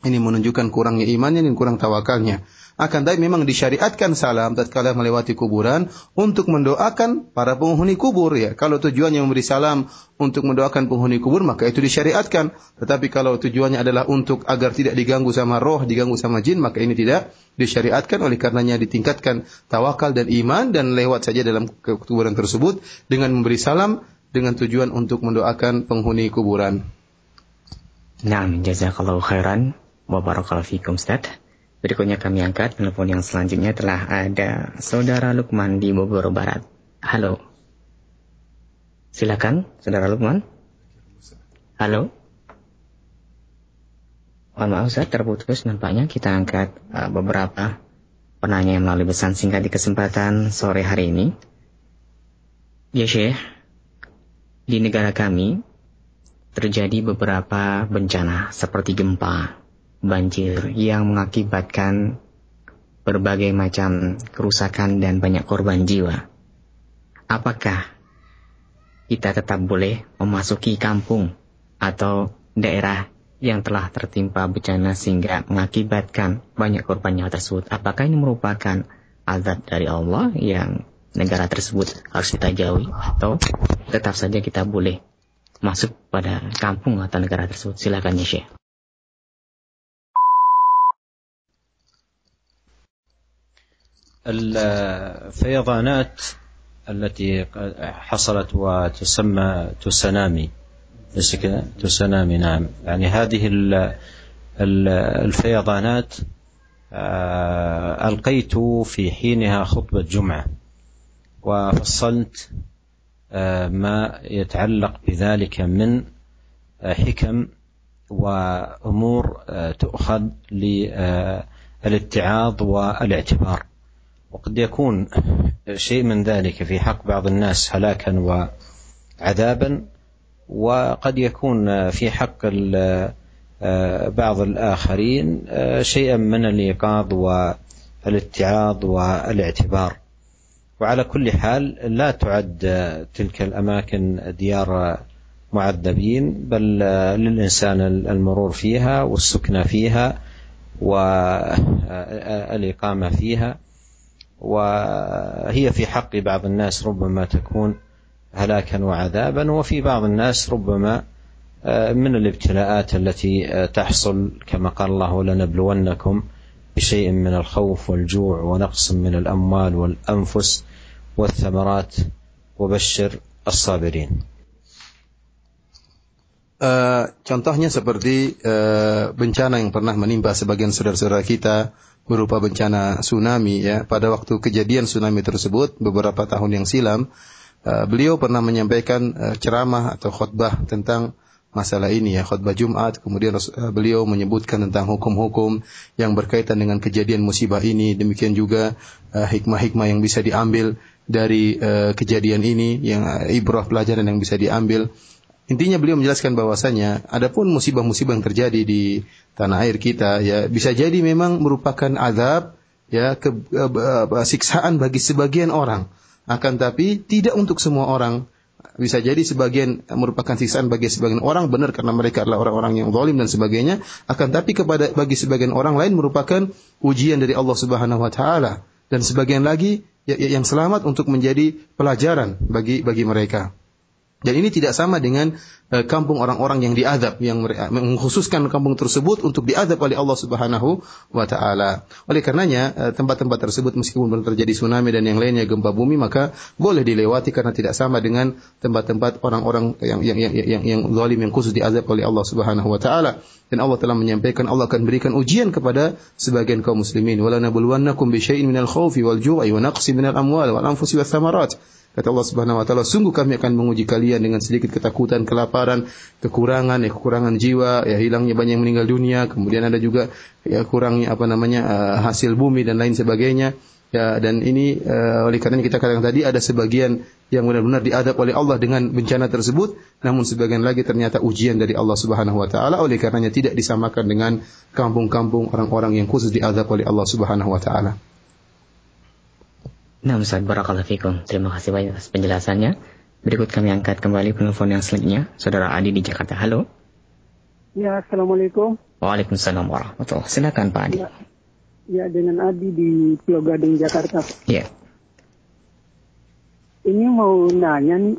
Ini menunjukkan kurangnya imannya dan kurang tawakalnya. Akan tapi memang disyariatkan salam tatkala melewati kuburan untuk mendoakan para penghuni kubur ya. Kalau tujuannya memberi salam untuk mendoakan penghuni kubur maka itu disyariatkan. Tetapi kalau tujuannya adalah untuk agar tidak diganggu sama roh, diganggu sama jin maka ini tidak disyariatkan oleh karenanya ditingkatkan tawakal dan iman dan lewat saja dalam kuburan tersebut dengan memberi salam dengan tujuan untuk mendoakan penghuni kuburan. Nah, jazakallahu khairan wa barakallahu fikum Ustaz. Berikutnya kami angkat telepon yang selanjutnya telah ada Saudara Lukman di Bogor Barat. Halo. Silakan, Saudara Lukman. Halo. Mohon maaf Ustaz, terputus nampaknya kita angkat uh, beberapa penanya yang melalui pesan singkat di kesempatan sore hari ini. Ya Syekh, di negara kami terjadi beberapa bencana seperti gempa, banjir yang mengakibatkan berbagai macam kerusakan dan banyak korban jiwa. Apakah kita tetap boleh memasuki kampung atau daerah yang telah tertimpa bencana sehingga mengakibatkan banyak korban nyawa tersebut? Apakah ini merupakan azab dari Allah yang negara tersebut harus kita jauhi atau tetap saja kita boleh masuk pada kampung atau negara tersebut? Silakan ya Syekh. الفيضانات التي حصلت وتسمى تسونامي ليس كذا؟ تسونامي نعم. يعني هذه الفيضانات ألقيت في حينها خطبة جمعة وفصلت ما يتعلق بذلك من حكم وأمور تؤخذ للاتعاظ والاعتبار. وقد يكون شيء من ذلك في حق بعض الناس هلاكا وعذابا وقد يكون في حق بعض الآخرين شيئا من الإيقاظ والاتعاظ والاعتبار. وعلى كل حال لا تعد تلك الأماكن ديار معذبين بل للإنسان المرور فيها والسكنى فيها والإقامة فيها. وهي في حق بعض الناس ربما تكون هلاكا وعذابا وفي بعض الناس ربما من الابتلاءات التي تحصل كما قال الله لنبلونكم بشيء من الخوف والجوع ونقص من الأموال والأنفس والثمرات وبشر الصابرين. Uh, contohnya seperti uh, bencana yang pernah menimpa sebagian saudara-saudara kita berupa bencana tsunami ya. Pada waktu kejadian tsunami tersebut beberapa tahun yang silam uh, beliau pernah menyampaikan uh, ceramah atau khutbah tentang masalah ini ya. Khutbah Jumat kemudian uh, beliau menyebutkan tentang hukum-hukum yang berkaitan dengan kejadian musibah ini. Demikian juga hikmah-hikmah uh, yang bisa diambil dari uh, kejadian ini yang uh, ibrah pelajaran yang bisa diambil Intinya beliau menjelaskan bahwasanya adapun musibah-musibah yang terjadi di tanah air kita ya bisa jadi memang merupakan azab ya ke, uh, siksaan bagi sebagian orang. Akan tapi tidak untuk semua orang. Bisa jadi sebagian merupakan siksaan bagi sebagian orang. Benar karena mereka adalah orang-orang yang zalim dan sebagainya. Akan tapi kepada bagi sebagian orang lain merupakan ujian dari Allah Subhanahu wa taala. Dan sebagian lagi ya, ya, yang selamat untuk menjadi pelajaran bagi bagi mereka. Dan ini tidak sama dengan uh, kampung orang-orang yang diadab, yang mengkhususkan kampung tersebut untuk diadab oleh Allah Subhanahu wa taala. Oleh karenanya uh, tempat-tempat tersebut meskipun belum terjadi tsunami dan yang lainnya gempa bumi maka boleh dilewati karena tidak sama dengan tempat-tempat orang-orang yang yang yang yang, yang zalim yang khusus diadab oleh Allah Subhanahu wa taala. Dan Allah telah menyampaikan Allah akan berikan ujian kepada sebagian kaum muslimin. Wala nabluwannakum bi syai'in minal khaufi wal ju'i wa naqsin minal amwal wal anfusi thamarat. Kata Allah Subhanahu wa taala, sungguh kami akan menguji kalian dengan sedikit ketakutan, kelaparan, kekurangan, ya kekurangan jiwa, ya hilangnya banyak yang meninggal dunia, kemudian ada juga ya kurangnya apa namanya uh, hasil bumi dan lain sebagainya. Ya dan ini uh, oleh karena kita katakan tadi ada sebagian yang benar-benar diadab oleh Allah dengan bencana tersebut, namun sebagian lagi ternyata ujian dari Allah Subhanahu wa taala oleh karenanya tidak disamakan dengan kampung-kampung orang-orang yang khusus diadab oleh Allah Subhanahu wa taala. Nah Ustaz, Barakallahu Fikum. Terima kasih banyak atas penjelasannya. Berikut kami angkat kembali penelpon yang selanjutnya. Saudara Adi di Jakarta. Halo. Ya, Assalamualaikum. Waalaikumsalam warahmatullahi Silakan Pak Adi. Ya, ya dengan Adi di Pulau Jakarta. Iya. Ini mau nanya nih,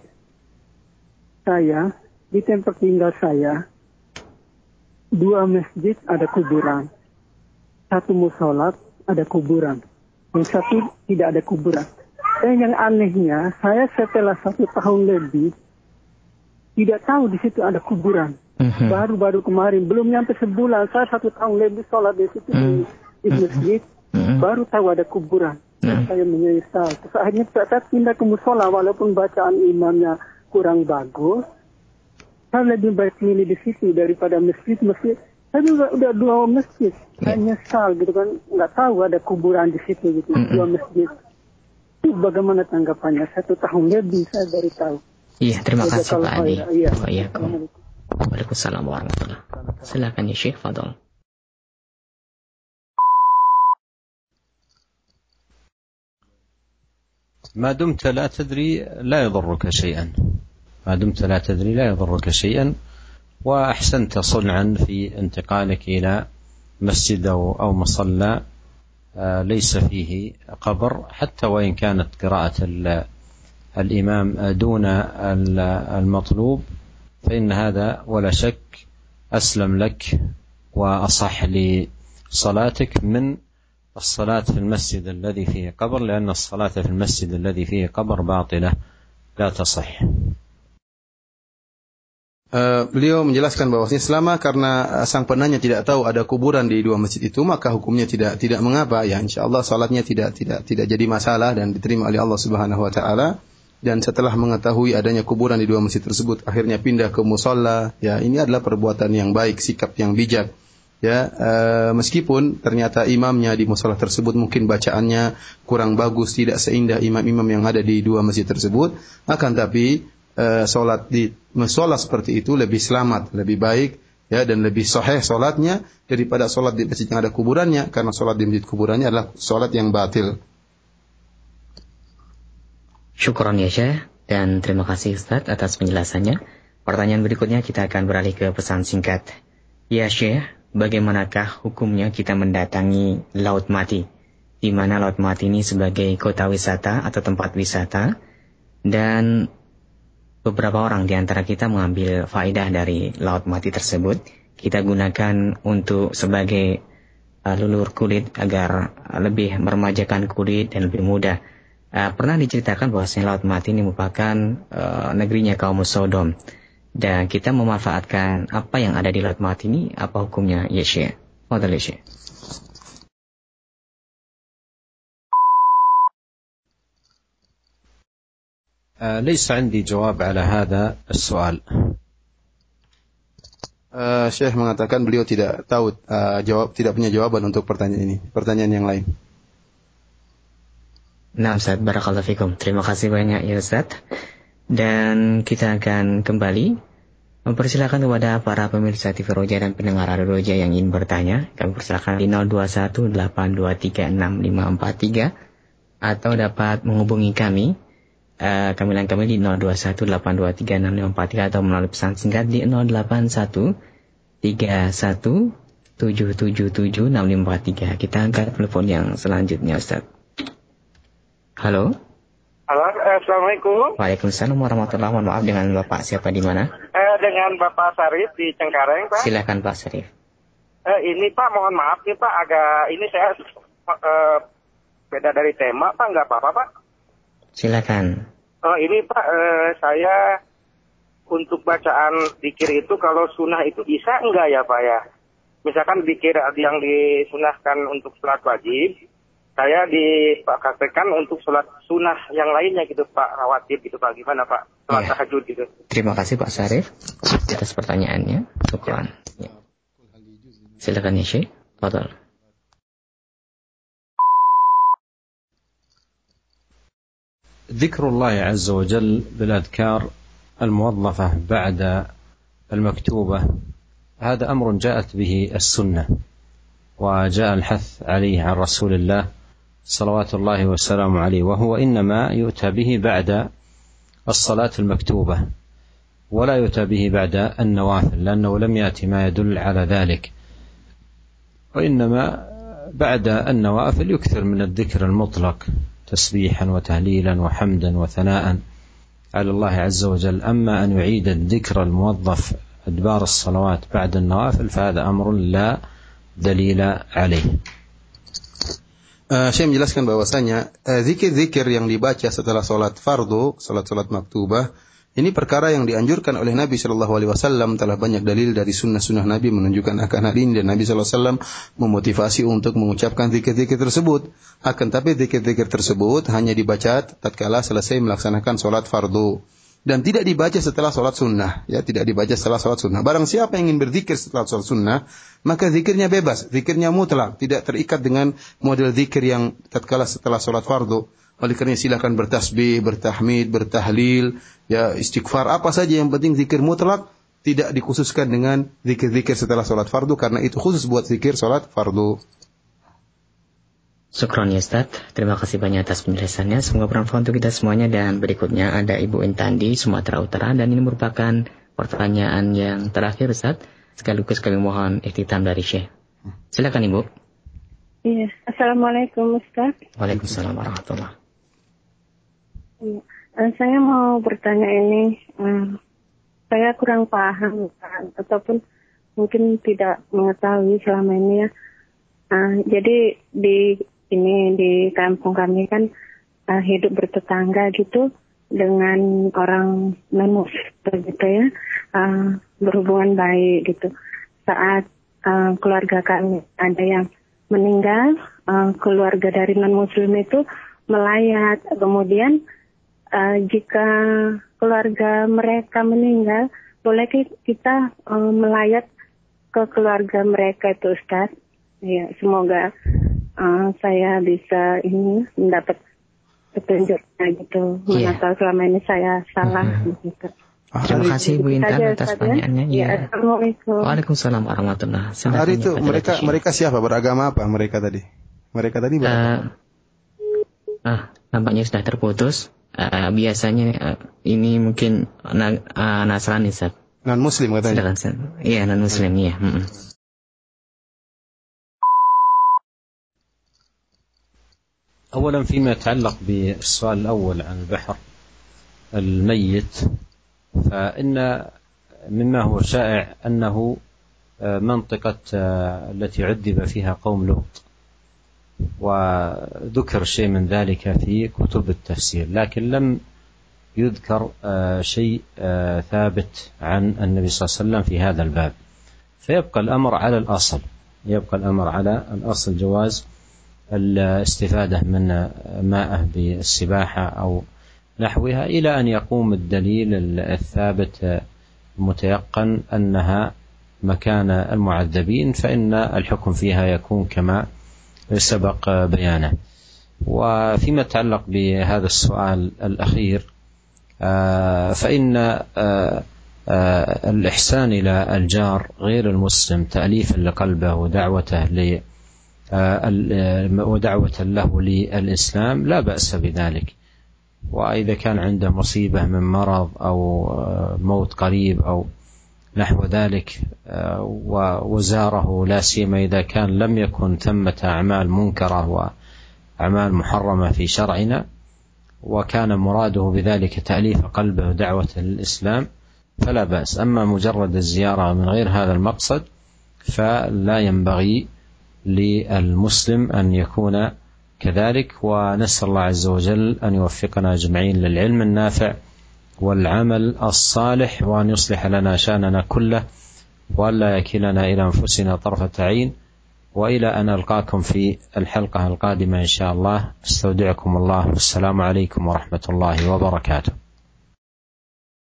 saya di tempat tinggal saya dua masjid ada kuburan, satu musolat ada kuburan, satu tidak ada kuburan. Dan yang anehnya, saya setelah satu tahun lebih tidak tahu di situ ada kuburan. Mhm. Baru-baru kemarin, belum nyampe sebulan, saya satu tahun lebih sholat di situ di, di masjid, Mhm. baru tahu ada kuburan. Mhm. Saya menyesal. Terus akhirnya saya pindah ke musola, walaupun bacaan imamnya kurang bagus, saya lebih baik milih di situ daripada masjid. Saya juga udah dua masjid. Saya nyesal gitu kan, nggak tahu ada kuburan di situ gitu, Mhm. dua masjid. Itu bagaimana tanggapannya? Satu tahun lebih saya baru tahu. Iya, terima kasih Jazakallah Pak Adi. Iya. Waalaikumsalam warahmatullahi Silakan ya Syekh Fadol. ما دمت لا تدري لا يضرك شيئا ما دمت لا تدري لا يضرك شيئا وأحسنت صنعا في انتقالك إلى مسجد أو مصلى آه، ليس فيه قبر حتى وإن كانت قراءة ال- الإمام دون ال- المطلوب فإن هذا ولا شك أسلم لك وأصح لصلاتك من الصلاة في المسجد الذي فيه قبر لأن الصلاة في المسجد الذي فيه قبر باطلة لا تصح. Eh, beliau menjelaskan bahwasanya selama karena eh, sang penanya tidak tahu ada kuburan di dua masjid itu maka hukumnya tidak tidak mengapa. Ya insyaallah salatnya tidak tidak tidak jadi masalah dan diterima oleh Allah Subhanahu wa taala. Dan setelah mengetahui adanya kuburan di dua masjid tersebut akhirnya pindah ke musola. Ya ini adalah perbuatan yang baik sikap yang bijak. Ya eh, meskipun ternyata imamnya di musola tersebut mungkin bacaannya kurang bagus tidak seindah imam-imam yang ada di dua masjid tersebut akan tapi eh, solat di musola seperti itu lebih selamat lebih baik ya dan lebih sahih solatnya daripada solat di masjid yang ada kuburannya karena solat di masjid kuburannya adalah solat yang batil Syukron ya Syekh dan terima kasih Ustadz atas penjelasannya. Pertanyaan berikutnya kita akan beralih ke pesan singkat. Ya Syekh, bagaimanakah hukumnya kita mendatangi Laut Mati? Di mana Laut Mati ini sebagai kota wisata atau tempat wisata dan beberapa orang di antara kita mengambil faedah dari Laut Mati tersebut. Kita gunakan untuk sebagai uh, lulur kulit agar lebih meremajakan kulit dan lebih mudah. Uh, pernah diceritakan bahwasanya Laut Mati ini merupakan uh, negerinya kaum Sodom. Dan kita memanfaatkan apa yang ada di Laut Mati ini, apa hukumnya? Ya Syekh. Fadal ya ليس عندي جواب على هذا السؤال. Eh, Syekh mengatakan beliau tidak tahu eh, jawab tidak punya jawaban untuk pertanyaan ini pertanyaan yang lain Nah Ustaz, Barakallahu Fikum. Terima kasih banyak ya Ustaz. Dan kita akan kembali mempersilahkan kepada para pemirsa TV Roja dan pendengar Radio Roja yang ingin bertanya. Kami persilakan di 0218236543 atau dapat menghubungi kami. Uh, kami lain kami di 0218236543 atau melalui pesan singkat di 081 31 777 6543. Kita angkat telepon yang selanjutnya Ustaz. Halo. Halo, eh, Assalamualaikum. Waalaikumsalam warahmatullahi wabarakatuh. Maaf dengan Bapak siapa di mana? Eh, dengan Bapak Sarif di Cengkareng, Pak. Silakan Pak Syarif. Eh, ini Pak, mohon maaf nih Pak, agak ini saya eh, beda dari tema, Pak, nggak apa-apa, Pak. Silakan. Oh, ini Pak, eh, saya untuk bacaan dikir itu kalau sunnah itu bisa enggak ya Pak ya? Misalkan dikir yang disunahkan untuk sholat wajib, saya dipraktekkan untuk sholat sunnah yang lainnya gitu Pak, rawatib gitu Pak, gimana Pak? Sholat Iya. tahajud gitu. Terima kasih Pak Syarif atas pertanyaannya. Syukran. Ya. Silakan ya Syekh. Fadal. ذكر الله عز وجل بالأذكار الموظفة بعد المكتوبة. هذا أمر جاءت به السنة وجاء الحث عليه عن رسول الله صلوات الله وسلامه عليه وهو إنما يؤتى به بعد الصلاة المكتوبة ولا يؤتى به بعد النوافل لأنه لم يأتي ما يدل على ذلك. وإنما بعد النوافل يكثر من الذكر المطلق. تسبيحا وتهليلا وحمدا وثناء على الله عز وجل. أما أن يعيد الذكر الموظف أدبار الصلوات بعد النوافل فهذا أمر لا دليل عليه. Uh, saya menjelaskan bahwasanya uh, zikir-zikir yang dibaca setelah sholat fardu, sholat-sholat maktubah, ini perkara yang dianjurkan oleh Nabi Shallallahu Alaihi Wasallam telah banyak dalil dari sunnah-sunnah Nabi menunjukkan akan hal ini dan Nabi Shallallahu Alaihi Wasallam memotivasi untuk mengucapkan zikir-zikir tersebut. Akan tapi zikir-zikir tersebut hanya dibaca tatkala selesai melaksanakan sholat fardu dan tidak dibaca setelah sholat sunnah. Ya, tidak dibaca setelah sholat sunnah. Barang siapa yang ingin berzikir setelah sholat sunnah, maka zikirnya bebas, zikirnya mutlak, tidak terikat dengan model zikir yang tatkala setelah sholat fardu. Oleh karena silakan bertasbih, bertahmid, bertahlil, ya istighfar, apa saja yang penting zikir mutlak tidak dikhususkan dengan zikir-zikir setelah sholat fardu karena itu khusus buat zikir sholat fardu. Syukron ya Ustaz, terima kasih banyak atas penjelasannya. Semoga bermanfaat untuk kita semuanya dan berikutnya ada Ibu Intandi Sumatera Utara dan ini merupakan pertanyaan yang terakhir Ustaz. Sekaligus kami mohon ikhtitam dari Syekh. Silakan Ibu. Iya, Assalamualaikum Ustaz. Waalaikumsalam warahmatullahi. Uh, saya mau bertanya ini, uh, saya kurang paham uh, ataupun mungkin tidak mengetahui selama ini ya. Uh, jadi di ini di kampung kami kan uh, hidup bertetangga gitu dengan orang non gitu ya, uh, berhubungan baik gitu. Saat uh, keluarga kami ada yang meninggal, uh, keluarga dari non muslim itu melayat, kemudian uh, jika keluarga mereka meninggal, boleh kita uh, melayat ke keluarga mereka itu Ustaz. Ya, semoga uh, saya bisa ini mendapat petunjuknya gitu. Yeah. Mana selama ini saya salah mm -hmm. gitu. Terima kasih Bu Intan atas ya. pertanyaannya. Ya. Assalamualaikum. Waalaikumsalam warahmatullahi wabarakatuh. Hari itu mereka mereka siapa? Beragama apa mereka tadi? Mereka tadi beragama? Uh, ah, nampaknya sudah terputus uh, biasanya uh, ini mungkin na uh, Nasrani Ustaz. Non muslim katanya. Iya, non muslim iya. Mm -mm. أولا فيما يتعلق بالسؤال الأول عن البحر الميت فإن مما هو شائع أنه منطقة التي عذب فيها قوم لوط وذكر شيء من ذلك في كتب التفسير لكن لم يذكر شيء ثابت عن النبي صلى الله عليه وسلم في هذا الباب. فيبقى الأمر على الأصل يبقى الأمر على الأصل جواز الاستفادة من ماءه بالسباحة أو نحوها إلى أن يقوم الدليل الثابت المتيقن أنها مكان المعذبين فإن الحكم فيها يكون كما سبق بيانه. وفيما يتعلق بهذا السؤال الأخير فإن الإحسان إلى الجار غير المسلم تأليفا لقلبه ودعوته ل ودعوة له للإسلام لا بأس بذلك. وإذا كان عنده مصيبة من مرض أو موت قريب أو نحو ذلك وزاره لا سيما إذا كان لم يكن ثمة أعمال منكرة وأعمال محرمة في شرعنا وكان مراده بذلك تأليف قلبه ودعوة للإسلام فلا بأس. أما مجرد الزيارة من غير هذا المقصد فلا ينبغي للمسلم أن يكون كذلك. ونسأل الله عز وجل أن يوفقنا أجمعين للعلم النافع والعمل الصالح وأن يصلح لنا شأننا كله وألا يكلنا إلى أنفسنا طرفة عين وإلى أن ألقاكم في الحلقة القادمة إن شاء الله استودعكم الله والسلام عليكم ورحمة الله وبركاته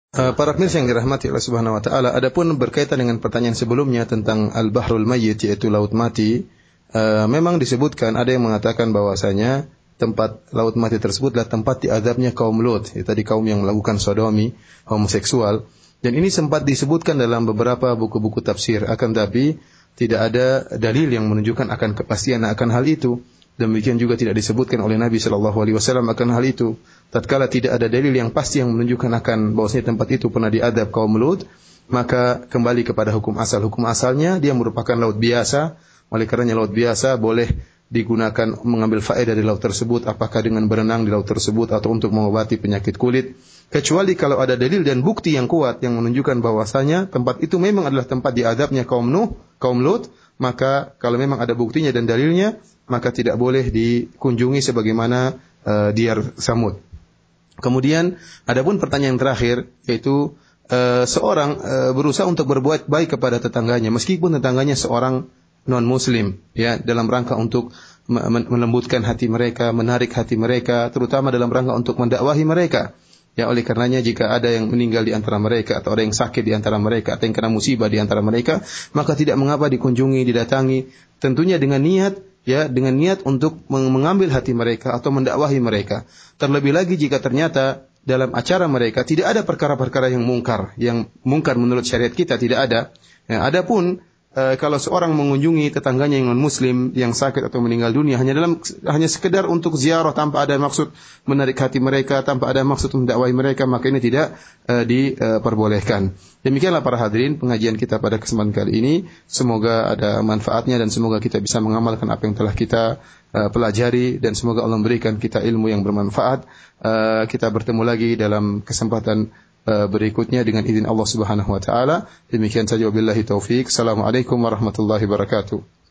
Para pemirsa yang dirahmati Allah Subhanahu wa taala, adapun berkaitan dengan pertanyaan sebelumnya tentang al-bahrul mayyit yaitu laut mati, uh, memang disebutkan ada yang mengatakan bahwasanya tempat laut mati tersebutlah tempat diadabnya kaum Lut, ya, tadi kaum yang melakukan sodomi, homoseksual. Dan ini sempat disebutkan dalam beberapa buku-buku tafsir. Akan tapi tidak ada dalil yang menunjukkan akan kepastian akan hal itu. Demikian juga tidak disebutkan oleh Nabi Shallallahu Alaihi Wasallam akan hal itu. Tatkala tidak ada dalil yang pasti yang menunjukkan akan bahwasanya tempat itu pernah diadab kaum Lut, maka kembali kepada hukum asal. Hukum asalnya dia merupakan laut biasa Oleh karenanya laut biasa boleh digunakan mengambil faedah dari laut tersebut apakah dengan berenang di laut tersebut atau untuk mengobati penyakit kulit kecuali kalau ada dalil dan bukti yang kuat yang menunjukkan bahwasanya tempat itu memang adalah tempat diadabnya kaum Nuh, kaum Lut, maka kalau memang ada buktinya dan dalilnya maka tidak boleh dikunjungi sebagaimana uh, diar Samud. Kemudian adapun pertanyaan terakhir yaitu uh, seorang uh, berusaha untuk berbuat baik kepada tetangganya meskipun tetangganya seorang non muslim ya dalam rangka untuk melembutkan hati mereka, menarik hati mereka, terutama dalam rangka untuk mendakwahi mereka. Ya oleh karenanya jika ada yang meninggal di antara mereka atau ada yang sakit di antara mereka atau yang kena musibah di antara mereka, maka tidak mengapa dikunjungi, didatangi, tentunya dengan niat ya dengan niat untuk mengambil hati mereka atau mendakwahi mereka. Terlebih lagi jika ternyata dalam acara mereka tidak ada perkara-perkara yang mungkar, yang mungkar menurut syariat kita tidak ada. Ya, adapun Eh, kalau seorang mengunjungi tetangganya yang non muslim yang sakit atau meninggal dunia hanya dalam hanya sekedar untuk ziarah tanpa ada maksud menarik hati mereka tanpa ada maksud mendakwai mereka maka ini tidak uh, diperbolehkan. Demikianlah para hadirin pengajian kita pada kesempatan kali ini. Semoga ada manfaatnya dan semoga kita bisa mengamalkan apa yang telah kita uh, pelajari dan semoga Allah memberikan kita ilmu yang bermanfaat. Uh, kita bertemu lagi dalam kesempatan berikutnya dengan izin Allah Subhanahu wa taala. Demikian saja wabillahi taufik. Assalamualaikum warahmatullahi wabarakatuh.